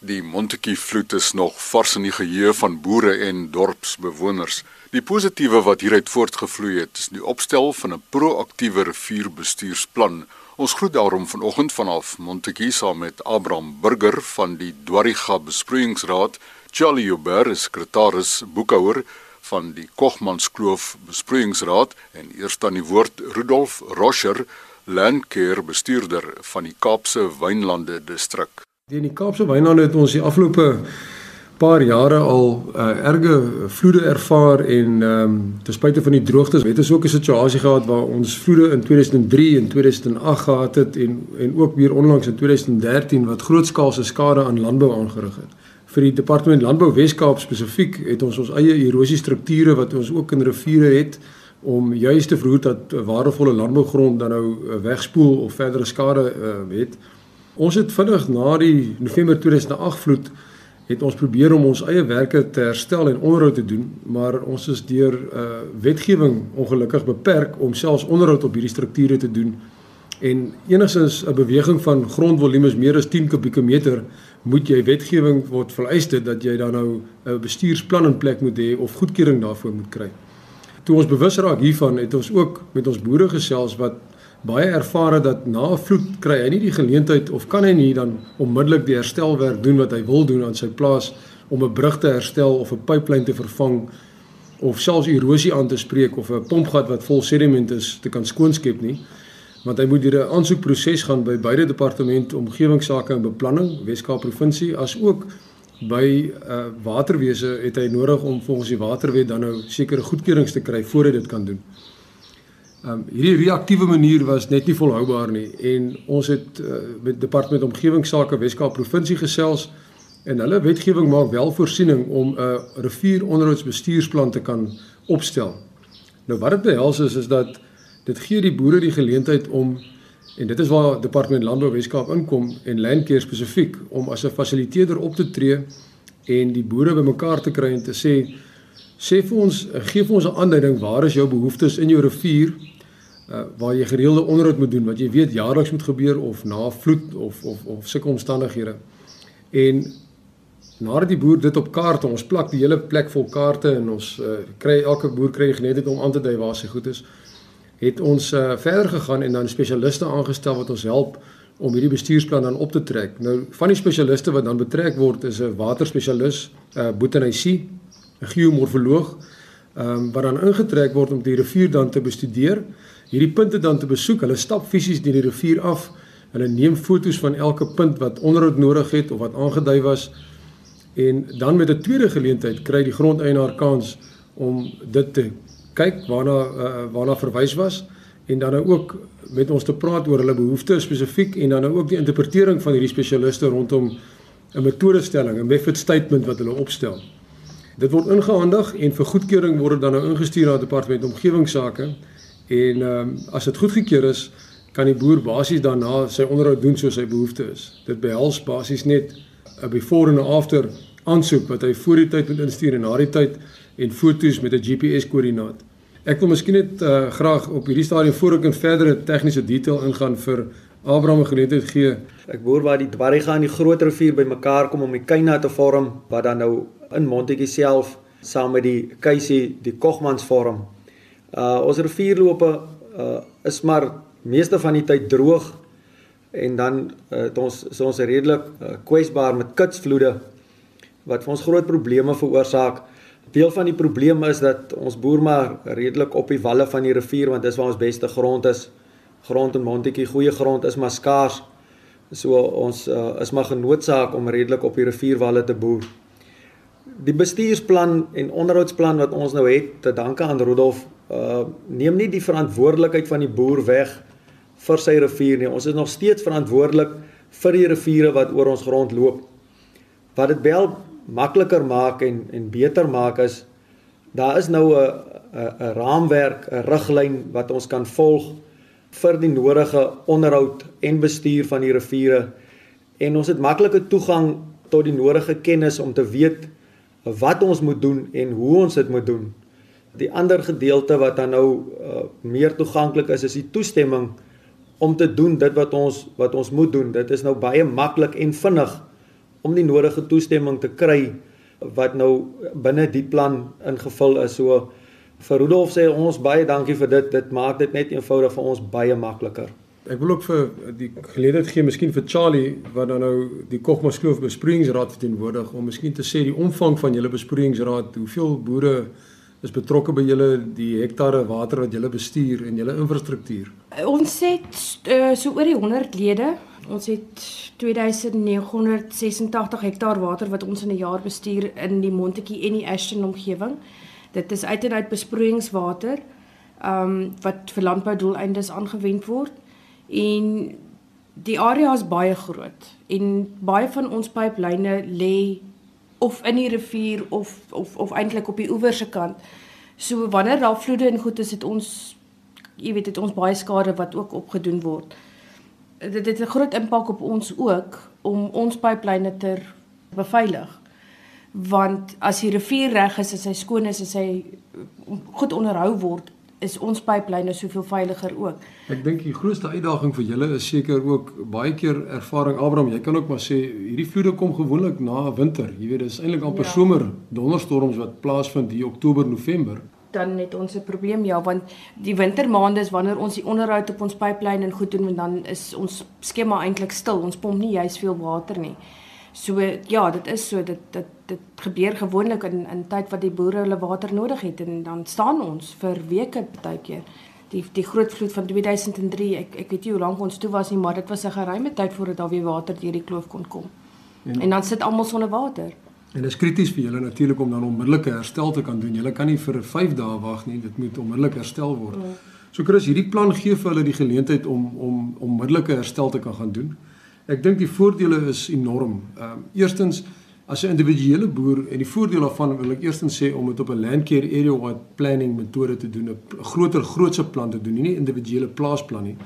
Die Montetjie vloed is nog vars in die geheue van boere en dorpsbewoners. Die positiewe wat hieruit voortgevloei het, is die opstel van 'n proaktiewe rivierbestuursplan. Ons groet daarom vanoggend vanaf Montetjie saam met Abraham Burger van die Dwariga Besproeiingsraad, Charlie Joubert, sekretaris boekhouer van die Kogmanskloof Besproeiingsraad en eers dan die woord Rudolf Roscher, landcare bestuurder van die Kaapse Wynlande distrik. In die Kaapse Wynlande het ons die afgelope paar jare al uh, erge vloede ervaar en ehm um, ten spyte van die droogtes het ons ook 'n situasie gehad waar ons vloede in 2003 en 2008 gehad het en en ook weer onlangs in 2013 wat grootskaalse skade aan landbou aangerig het. Vir die departement landbou Wes-Kaap spesifiek het ons ons eie erosie strukture wat ons ook in riviere het om juist te verhoed dat waardevolle landbougrond dan nou uh, wegspoel of verdere skade uh, het. Ons het vinnig na die November 2008 vloed het ons probeer om ons eie werke te herstel en onderhoud te doen, maar ons is deur uh wetgewing ongelukkig beperk om selfs onderhoud op hierdie strukture te doen. En enigstens 'n beweging van grondvolumes meer as 10 kubieke meter moet jy wetgewing word vereiste dat jy dan nou 'n bestuursplan in plek moet hê of goedkeuring daarvoor moet kry. Toe ons bewus raak hiervan, het ons ook met ons boere gesels wat baie ervare dat na 'n vloed kry hy nie die geleentheid of kan hy nie dan onmiddellik die herstelwerk doen wat hy wil doen aan sy plaas om 'n brug te herstel of 'n pyplyn te vervang of selfs erosie aan te spreek of 'n pompgat wat vol sediment is te kan skoonskep nie want hy moet deur 'n aansoekproses gaan by beide departement omgewingsake en beplanning Weskaap provinsie as ook by uh, waterwese het hy nodig om volgens die waterwet dan nou sekere goedkeurings te kry voor hy dit kan doen. Ehm um, hierdie reaktiewe manier was net nie volhoubaar nie en ons het uh, met departement omgewingsake Weskaap provinsie gesels en hulle wetgewing maak wel voorsiening om 'n uh, rivieronderhoudsbestuursplan te kan opstel. Nou wat dit behels is is dat dit gee die boere die geleentheid om en dit is waar departement landbou Weskaap inkom en landcare spesifiek om as 'n fasiliteerder op te tree en die boere bymekaar te kry en te sê sê vir ons gee vir ons 'n aanduiding waar is jou behoeftes in jou rivier uh, waar jy gereelde onderhoud moet doen wat jy weet jaarliks moet gebeur of na vloed of of of sulke omstandighede. En nadat die boer dit op kaarte, ons plak die hele plek vol kaarte en ons uh, kry elke boer kry geleentheid om aan te dui waar sy goed is, het ons uh, verder gegaan en dan spesialiste aangestel wat ons help om hierdie bestuursplan dan op te trek. Nou van die spesialiste wat dan betrek word is 'n waterspesialis, 'n uh, botanissie 'n geomorfoloog ehm um, wat dan ingetrek word om die rivier dan te bestudeer, hierdie punte dan te besoek. Hulle stap fisies deur die rivier af. Hulle neem foto's van elke punt wat onderhoud nodig het of wat aangedui was en dan met 'n tweede geleentheid kry die grondeienaar kans om dit te kyk waarna uh, waarna verwys was en dan nou ook met ons te praat oor hulle behoeftes spesifiek en dan nou ook die interpretering van hierdie spesialiste rondom 'n metodestelling, 'n method statement wat hulle opstel. Dit word ingehandig en vir goedkeuring word dit dan nou ingestuur na departement omgewingsake en ehm um, as dit goedgekeur is, kan die boer basies daarna sy onderhoud doen soos sy behoefte is. Dit behels basies net 'n before en after aansoek wat hy voor die tyd moet instuur en na die tyd en foto's met 'n GPS koördinaat. Ek wil miskien net uh, graag op hierdie stadium voor ek in verdere tegniese detail ingaan vir Abraham geleentheid gee. Ek boer waar die Dwariga en die Groot rivier bymekaar kom om die Kaina te vorm wat dan nou in Montetjie self saam met die Keisie die Kogmans vorm. Uh ons rivierloope uh is maar meeste van die tyd droog en dan uh, het ons is ons redelik uh, kwesbaar met kitsvloede wat vir ons groot probleme veroorsaak. Deel van die probleem is dat ons boer maar redelik op die walle van die rivier want dis waar ons beste grond is. Grond in Montetjie, goeie grond is maar skaars. So ons uh, is maar genoodsaak om redelik op die rivierwalle te boer die bestuursplan en onderhoudsplan wat ons nou het, te danke aan Rudolf, uh neem nie die verantwoordelikheid van die boer weg vir sy rivier nie. Ons is nog steeds verantwoordelik vir die riviere wat oor ons grond loop. Wat dit wel makliker maak en en beter maak is daar is nou 'n 'n raamwerk, 'n riglyn wat ons kan volg vir die nodige onderhoud en bestuur van die riviere en ons het maklike toegang tot die nodige kennis om te weet wat ons moet doen en hoe ons dit moet doen. Die ander gedeelte wat dan nou uh, meer toeganklik is is die toestemming om te doen dit wat ons wat ons moet doen. Dit is nou baie maklik en vinnig om die nodige toestemming te kry wat nou binne die plan ingevul is. So vir Rudolf sê ons baie dankie vir dit. Dit maak dit net eenvoudig vir ons baie makliker. Ek wil ook vir die geleentheid gee miskien vir Charlie wat dan nou die Kogmaskloof besproeiingsraad verteenwoordig om miskien te sê die omvang van julle besproeiingsraad, hoeveel boere is betrokke by julle die hektare water wat julle bestuur en julle infrastruktuur. Ons het uh, so oor die 100 lede. Ons het 2986 hektaar water wat ons in 'n jaar bestuur in die Montetjie en die Ashton omgewing. Dit is uit en uit besproeiingswater um, wat vir landboudoeleindes aangewend word en die area is baie groot en baie van ons pyplyne lê of in die rivier of of of eintlik op die oewer se kant. So wanneer daar vloede en goed is, het ons jy weet, het ons baie skade wat ook opgedoen word. Dit het 'n groot impak op ons ook om ons pyplyne te beveilig. Want as die rivier reg is, as hy skoon is, as hy goed onderhou word, is ons pyplyne soveel veiliger ook. Ek dink die grootste uitdaging vir julle is seker ook baie keer ervaring Abraham, jy kan ook maar sê hierdie vloede kom gewoonlik na winter. Jy weet, dis eintlik amper ja. somer donderstorms wat plaasvind hier Oktober, November. Dan het ons 'n probleem ja, want die wintermaande is wanneer ons die onderhoud op ons pyplyne en goed doen en dan is ons skema eintlik stil. Ons pomp nie juis veel water nie. So ja, dit is so dit dit dit gebeur gewoonlik in in tyd wat die boere hulle water nodig het en dan staan ons vir weke baie keer. Die die groot vloed van 2003, ek ek weet nie hoe lank ons toe was nie, maar dit was 'n geruime tyd voordat daar weer water deur die kloof kon kom. En, en dan sit almal sonder water. En dit is krities vir julle natuurlik om dan onmiddellike herstel te kan doen. Julle kan nie vir 5 dae wag nie, dit moet onmiddellik herstel word. Mm. So Chris, hierdie plan gee vir hulle die geleentheid om om onmiddellike herstel te kan gaan doen. Ek dink die voordele is enorm. Ehm um, eerstens as 'n individuele boer en die voordeel daarvan wil ek eerstens sê om dit op 'n landcare area wide planning metode te doen, 'n groter grootse plan te doen, nie 'n individuele plaasplan nie,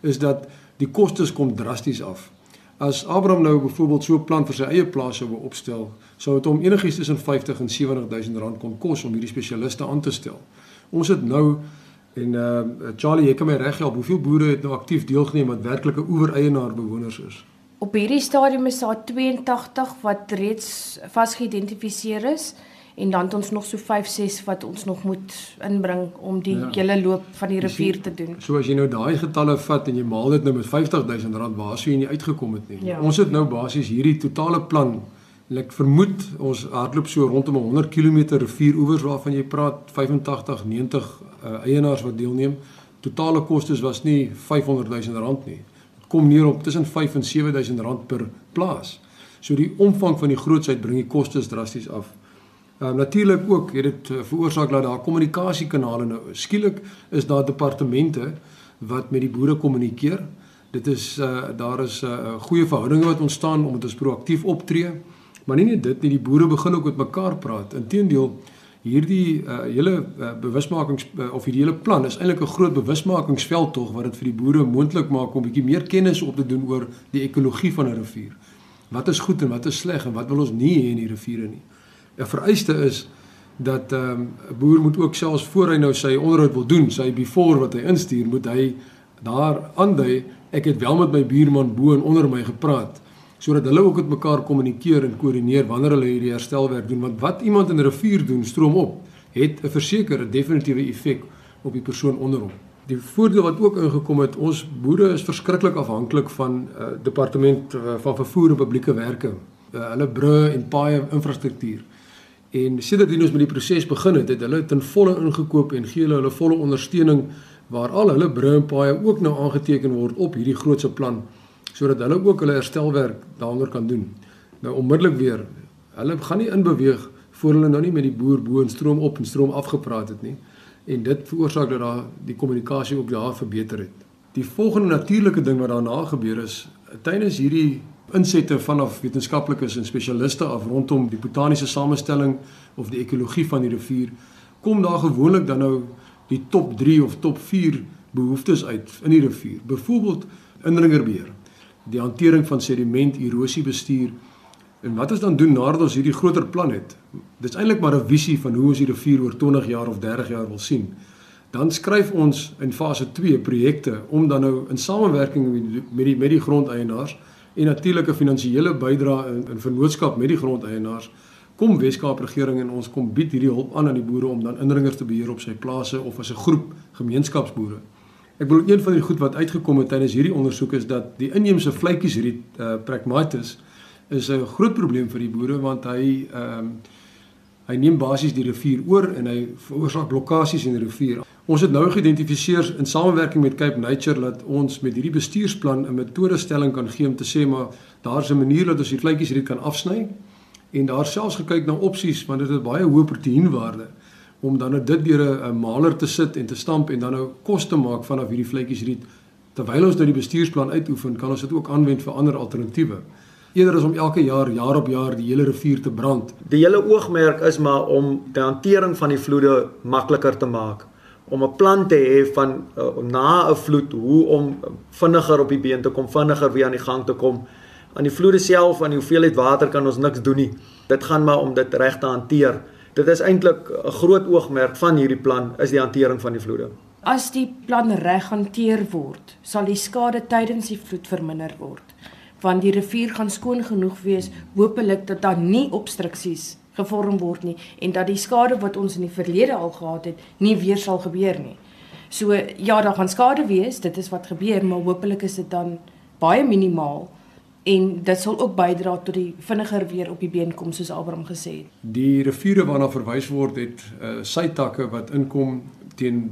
is dat die kostes kom drasties af. As Abraham nou byvoorbeeld so 'n plan vir sy eie plaas sou opstel, sou dit hom enigiets tussen 50 en 70 000 rand kon kos om hierdie spesialiste aan te stel. Ons het nou En uh Charlie, jy kan my reg help. Hoeveel boere het nou aktief deelgeneem wat werklike oewereienaar bewoners is? Op hierdie stadium is daar 82 wat reeds vasgeïdentifiseer is en dan het ons nog so 5 6 wat ons nog moet inbring om die ja. hele loop van die rivier te doen. So as jy nou daai getalle vat en jy maal dit nou met 50000 rand, waar sou jy nie uitgekom het nie. Ja. Ons het nou basies hierdie totale plan Ek vermoed ons hardloop so rondom 100 km rivieroewers waarvan jy praat 85 90 uh, eienaars wat deelneem. Totale kostes was nie 500 000 rand nie. Dit kom neer op tussen 5 en 7000 rand per plaas. So die omvang van die grootsheid bring die kostes drasties af. Uh, Natuurlik ook het dit uh, veroorsaak dat daar kommunikasiekanale nou skielik is daar departemente wat met die boere kommunikeer. Dit is uh, daar is 'n uh, goeie verhoudinge wat ontstaan omdat ons proaktief optree. Maar nie net dit nie, die boere begin ook met mekaar praat. Inteendeel, hierdie uh, hele uh, bewusmakings uh, of hierdie hele plan is eintlik 'n groot bewusmakingsveld tog wat dit vir die boere moontlik maak om bietjie meer kennis op te doen oor die ekologie van 'n rivier. Wat is goed en wat is sleg en wat wil ons nie hê in die riviere nie. 'n Vereiste is dat ehm, 'n um, boer moet ook selfs voor hy nou sy onderhoud wil doen, sy before wat hy instuur, moet hy daar aandui ek het wel met my buurman bo en onder my gepraat sodat hulle ook met mekaar kommunikeer en koördineer wanneer hulle hierdie herstelwerk doen want wat iemand in 'n rivier doen stroom op het 'n versekerde definitiewe effek op die persoon onder hom. Die voordeel wat ook ingekom het, ons boere is verskriklik afhanklik van uh, departement uh, van vervoer en publieke werke. Uh, hulle brûe en paaie infrastruktuur. En sedertdien ons met die proses begin het, het hulle ten volle ingekoop en gee hulle hulle volle ondersteuning waar al hulle brûe en paaie ook nou aangeteken word op hierdie grootse plan sodat hulle ook hulle herstelwerk daaroor kan doen. Nou onmiddellik weer, hulle gaan nie inbeweeg voor hulle nou nie met die boer bo en stroom op en stroom afgepraat het nie. En dit veroorsaak dat daar die kommunikasie ook daar verbeter het. Die volgende natuurlike ding wat daarna gebeur is, tydens hierdie insette vanaf wetenskaplikes en spesialiste af rondom die botaniese samestelling of die ekologie van die rivier, kom daar gewoonlik dan nou die top 3 of top 4 behoeftes uit in die rivier. Byvoorbeeld indringerbeheer die hantering van sediment, erosie bestuur. En wat ons dan doen nadat ons hierdie groter plan het? Dit is eintlik maar 'n visie van hoe ons die rivier oor 20 jaar of 30 jaar wil sien. Dan skryf ons in fase 2 projekte om dan nou in samewerking met die met die grondeienaars en natuurlik 'n finansiële bydrae in, in vennootskap met die grondeienaars kom Weskaap regering en ons kom bied hierdie hulp aan aan die boere om dan indringers te beheer op sy plase of as 'n groep gemeenskapsboere. Ek wil een van die goed wat uitgekom het tydens hierdie ondersoek is dat die inheemse vletjiesriet uh, Pragmatis is 'n groot probleem vir die boere want hy ehm um, hy neem basies die rivier oor en hy veroorsaak blokkades in die rivier. Ons het nou geïdentifiseer in samewerking met Cape Nature dat ons met hierdie bestuursplan 'n metodestelling kan gee om te sê maar daar's 'n manier dat ons die vletjies hierdie kan afsny en daar selfs gekyk na opsies want dit het baie hoë proteïenwaarde om dan nou dit deur 'n maler te sit en te stamp en dan nou kos te maak vanaf hierdie vletjies riet terwyl ons nou die bestuursplan uitoefen kan ons dit ook aanwend vir ander alternatiewe eerder as om elke jaar jaar op jaar die hele rivier te brand. Die hele oogmerk is maar om die hantering van die vloede makliker te maak om 'n plan te hê van uh, na 'n vloed hoe om vinniger op die been te kom, vinniger weer aan die gang te kom. Aan die vloede self, aan die hoeveelheid water kan ons niks doen nie. Dit gaan maar om dit reg te hanteer. Dit is eintlik 'n groot oogmerk van hierdie plan is die hantering van die vloede. As die plan reg hanteer word, sal die skade tydens die vloed verminder word want die rivier gaan skoon genoeg wees hopelik dat daar nie obstruksies gevorm word nie en dat die skade wat ons in die verlede al gehad het nie weer sal gebeur nie. So ja, daar gaan skade wees, dit is wat gebeur, maar hopelik is dit dan baie minimaal en dit sal ook bydra tot die vinniger weer op die been kom soos Abraham gesê het. Die riviere waarna verwys word het uh, sy takke wat inkom teen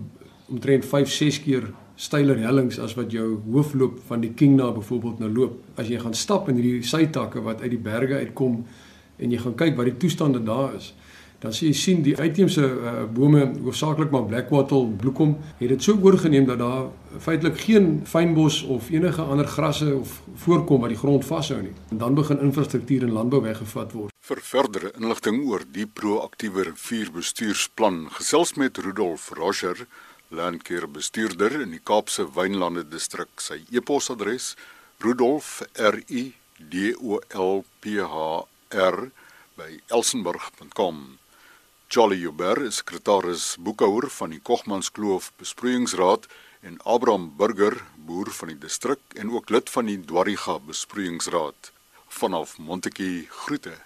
omtrent 5-6 keer steiler hellings as wat jou hoofloop van die Kingna byvoorbeeld nou loop. As jy gaan stap in hierdie sytakke wat uit die berge uitkom en jy gaan kyk wat die toestande daar is, dan sien jy sien die uitheemse uh, bome, hoofsaaklik maar blackwattle, bloekom, het dit so oorgeneem dat daar feitelik geen fynbos of enige ander grasse of voorkom wat die grond vashou nie. En dan begin infrastruktuur en landbou weggevat word. Vir verdere inligting oor die proaktiewe rivierbestuursplan, gesels met Rudolf Rocher landkeer bestuurder in die Kaapse Wynlande distrik. Sy e-posadres: rudolf@r.i.d.o.l.p.h.r by elsenburg.com. Jolly Uber, sekretaris boekhouer van die Kogmanskloof Besproeiingsraad en Abraham Burger, boer van die distrik en ook lid van die Dwarriga Besproeiingsraad vanaf Montetjie groete.